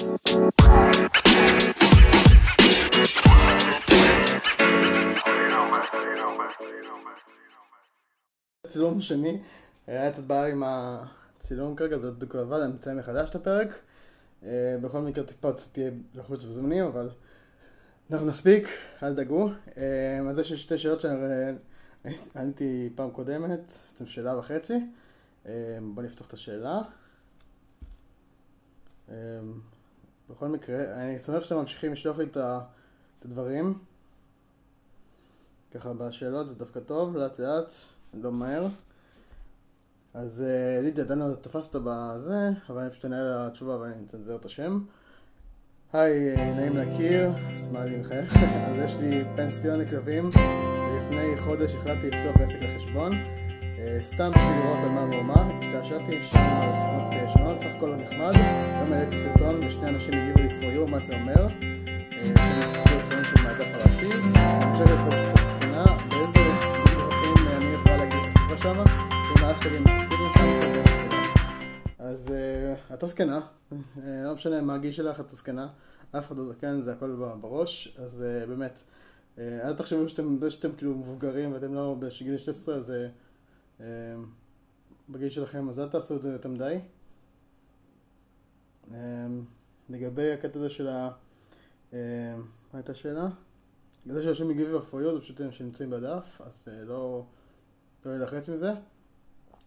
צילום שני, היה קצת בעיה עם הצילום כרגע, זה בדיוק לבד, אני מציין מחדש את הפרק. אה, בכל מקרה טיפה תהיה לחוץ בזמנים, אבל אנחנו נספיק, אל תדאגו. אה, אז יש לי שתי שאלות שעניתי פעם קודמת, בעצם שאלה וחצי. אה, בואו נפתח את השאלה. בכל מקרה, אני שמח שאתם ממשיכים לשלוח לי את הדברים. ככה בשאלות זה דווקא טוב, לאט לאט. לא מהר. אז uh, לידיה, עדיין לא תפסת בזה, אבל אני פשוט אענה תשובה ואני אתנזר את השם. היי, אה, נעים להכיר, סמאלי מחייך. אז יש לי פנסיון לכלבים, ולפני חודש החלטתי לפתוח עסק לחשבון. Uh, סתם בשביל לראות על מה המהומה, השתעשעתי שם מערכות שונות, סך הכל נחמד. גם העליתי סרטון ושני אנשים הגיבו לי for you, מה זה אומר. אני מספר את דברים של מהדף העתיד. אני חושב קצת קצת ספינה, באיזה שם, עם האשטגים החשובים שם, אז את זקנה, לא משנה מה הגיל שלך, את זקנה, אף אחד לא זקן, זה הכל בראש, אז באמת, אל תחשבו שאתם כאילו מבוגרים ואתם לא בגיל 16, אז בגיל שלכם, אז אל תעשו את זה יותר מדי. לגבי הקטע הזה של ה... מה הייתה השאלה? זה שאנשים מגיבים for זה פשוט שנמצאים בדף, אז לא... לא להילחץ מזה.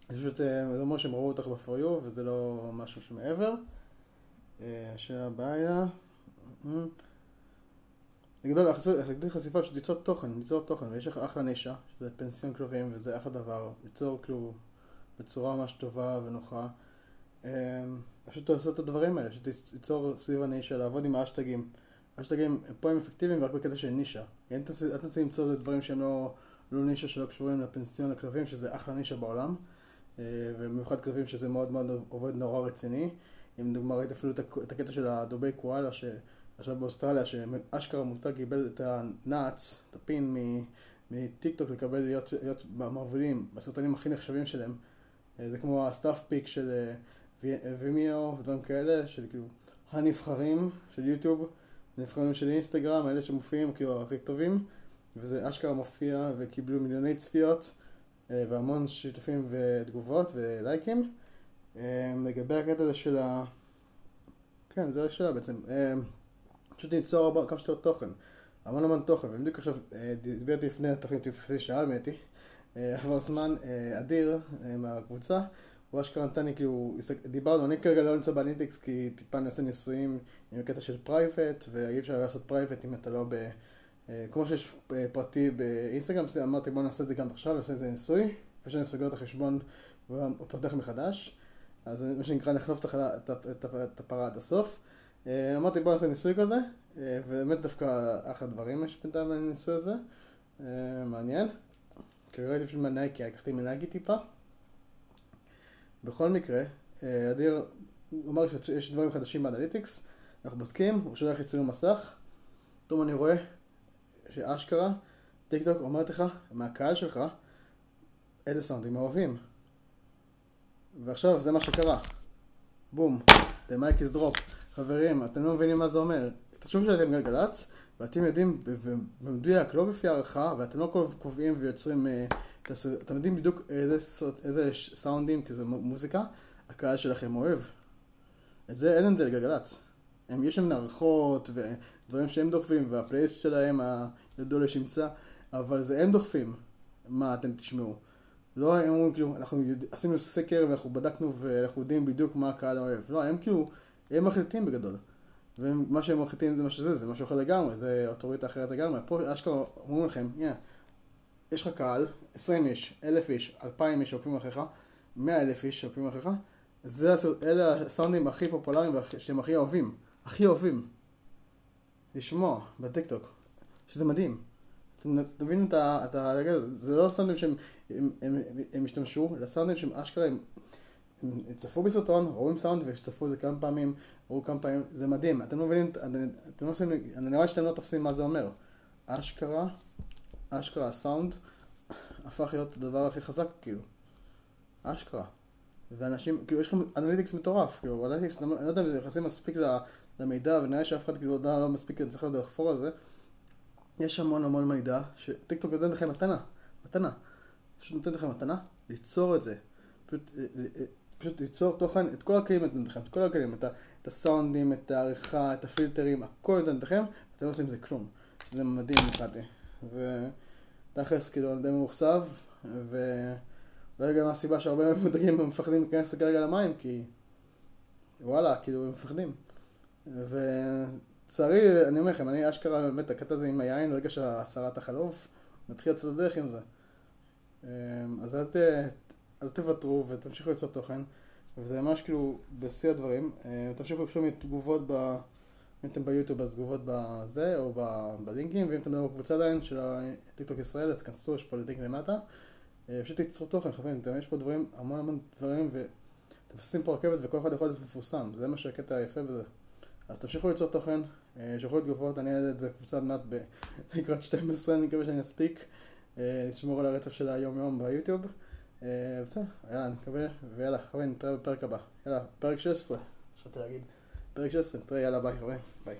פשוט זה אומר שהם ראו אותך you וזה לא משהו שמעבר. השאלה הבאה. לגדול, להגדיל חשיפה של ליצור תוכן, ליצור תוכן, ויש לך אחלה נישה, שזה פנסיון כלבים, וזה אחלה דבר, ליצור כאילו בצורה ממש טובה ונוחה. פשוט לעשות את הדברים האלה, פשוט ליצור סביב הנישה, לעבוד עם האשטגים. האשטגים פה הם אפקטיביים רק בקטע של נישה. אל תנסי למצוא דברים שהם לא... לא נישה שלא קשורים לפנסיון לכלבים, שזה אחלה נישה בעולם, אה, ובמיוחד כלבים שזה מאוד מאוד עובד נורא רציני. אם דוגמא ראית אפילו את הקטע של הדובי קואלה, שעכשיו באוסטרליה, שאשכרה מותג קיבל את הנאץ, את ה pin מטיק טוק לקבל להיות, להיות מהמובילים, בסרטונים הכי נחשבים שלהם. אה, זה כמו ה staff pick של וימיו אה, ודברים כאלה, של כאילו הנבחרים של יוטיוב, הנבחרים של אינסטגרם, אלה שמופיעים כאילו הכי טובים. וזה אשכרה מופיע וקיבלו מיליוני צפיות אה, והמון שיתופים ותגובות ולייקים. אה, לגבי הקטע הזה של ה... כן, זה השאלה בעצם. אה, פשוט ליצור כמה שיותר תוכן. המון המון תוכן, ובדיוק עכשיו דיברתי לפני התוכנית, לפני שעה האמת היא, עבר זמן אדיר מהקבוצה, הוא אשכרה נתן לי כאילו, דיברנו, אני כרגע לא נמצא ב analytics כי טיפה אני עושה ניסויים עם הקטע של private, ואי אפשר לעשות private אם אתה לא ב... אה, כמו שיש אה, פרטי באינסטגרם, אמרתי בוא נעשה את זה גם עכשיו, נעשה איזה ניסוי, לפני שאני סוגר את החשבון ופותח מחדש, אז מה שנקרא נחלוף את הפרה עד הסוף. אה, אמרתי בוא נעשה ניסוי כזה, ובאמת דווקא אחלה דברים יש בינתיים בניסוי הזה, מעניין. כרגע הייתי בשביל מנייקי, לקחתי מנייקי טיפה. בכל מקרה, אדיר אמר שיש דברים חדשים באנליטיקס, אנחנו בודקים, הוא שולח לי צילום מסך, פתאום אני רואה שאשכרה, טיק טוק אומרת לך, מהקהל שלך, איזה סאונדים אוהבים. ועכשיו זה מה שקרה. בום, the mic is drop. חברים, אתם לא מבינים מה זה אומר. תחשבו שאתם גלגלצ, ואתם יודעים במדויק, לא בפי הערכה, ואתם לא קובעים ויוצרים, אה, אתם יודעים בדיוק איזה, איזה סאונדים, כי זה מוזיקה, הקהל שלכם אוהב. את זה, אין את זה לגלגלצ. הם, יש שם נערכות ודברים שהם דוחפים, והפלייסט שלהם הידוע לשמצה, אבל זה הם דוחפים מה אתם תשמעו. לא הם אומרים כאילו, אנחנו יודע, עשינו סקר ואנחנו בדקנו ואנחנו יודעים בדיוק מה הקהל אוהב. לא, הם כאילו, הם מחליטים בגדול. ומה שהם מחליטים זה מה שזה, זה משהו אחר לגמרי, זה אוטוריטה אחרת לגמרי. פה אשכרה אומרים לכם, הנה, יש לך קהל, 20 איש, 1,000 איש, 2,000 איש שעוקבים אחריך, 100,000 איש שעוקבים אחריך, זה, אלה הסאונדים הכי פופולריים שהם הכי אוהבים. הכי אוהבים לשמוע בטיקטוק, שזה מדהים. אתם מבינים את ה... זה לא סאונדים שהם הם, הם, הם השתמשו, אלא סאונדים שהם אשכרה, הם, הם, הם צפו בסרטון, רואים סאונד וצפו זה כמה פעמים, ראו כמה פעמים, זה מדהים. אתם לא מבינים, אתם לא עושים, אני נראה שאתם לא תופסים מה זה אומר. אשכרה, אשכרה הסאונד הפך להיות הדבר הכי חזק כאילו. אשכרה. ואנשים, כאילו, יש לכם analytics מטורף, כאילו, analytics, אני לא יודע אם זה נכנסים מספיק למידע, ונראה שאף אחד כאילו לא מספיק, אני צריך לחפור על זה. יש המון המון מידע, שטיקטוק נותן לכם מתנה, מתנה. פשוט נותן לכם מתנה, ליצור את זה. פשוט, אה, אה, פשוט ליצור תוכן, את כל הכלים נותן לכם, את כל הכלים, את, את הסאונדים, את העריכה, את הפילטרים, הכל נותן לכם, ואתם לא עושים עם זה כלום. זה מדהים מבחינתי. ותכלס, כאילו, אני די מאוכזב, ו... ואולי גם הסיבה שהרבה מודאגים ומפחדים להיכנס כרגע למים, כי וואלה, כאילו, הם מפחדים. ולצערי, אני אומר לכם, אני אשכרה, באמת, הקטע הזה עם היין, ברגע שהשרה תחלוף, מתחיל לצאת לדרך עם זה. אמ, אז אל, ת, אל תוותרו ותמשיכו ליצור תוכן, וזה ממש כאילו בשיא הדברים. אמ, תמשיכו לקשור מתגובות ב... אם אתם ביוטיוב אז תגובות בזה או ב, בלינקים, ואם אתם בקבוצה עדיין של הטיקטוק ישראל אז כנסו, יש פה לינק למטה. אמ, פשוט תיצרו תוכן, חברים, יש פה דברים, המון המון דברים, ואתם עושים פה רכבת וכל אחד יכול להיות מפורסם, זה מה שהקטע היפה בזה. אז תמשיכו ליצור תוכן, שלחו לי תגובות, אני אעלה את זה קבוצה מעט לקראת 12, אני מקווה שאני אספיק. לשמור על הרצף של היום יום ביוטיוב. בסדר, יאללה, מקווה, ויאללה, חברים, נתראה בפרק הבא. יאללה, פרק 16, אפשר להגיד. פרק 16, נתראה, יאללה, ביי, חברים, ביי.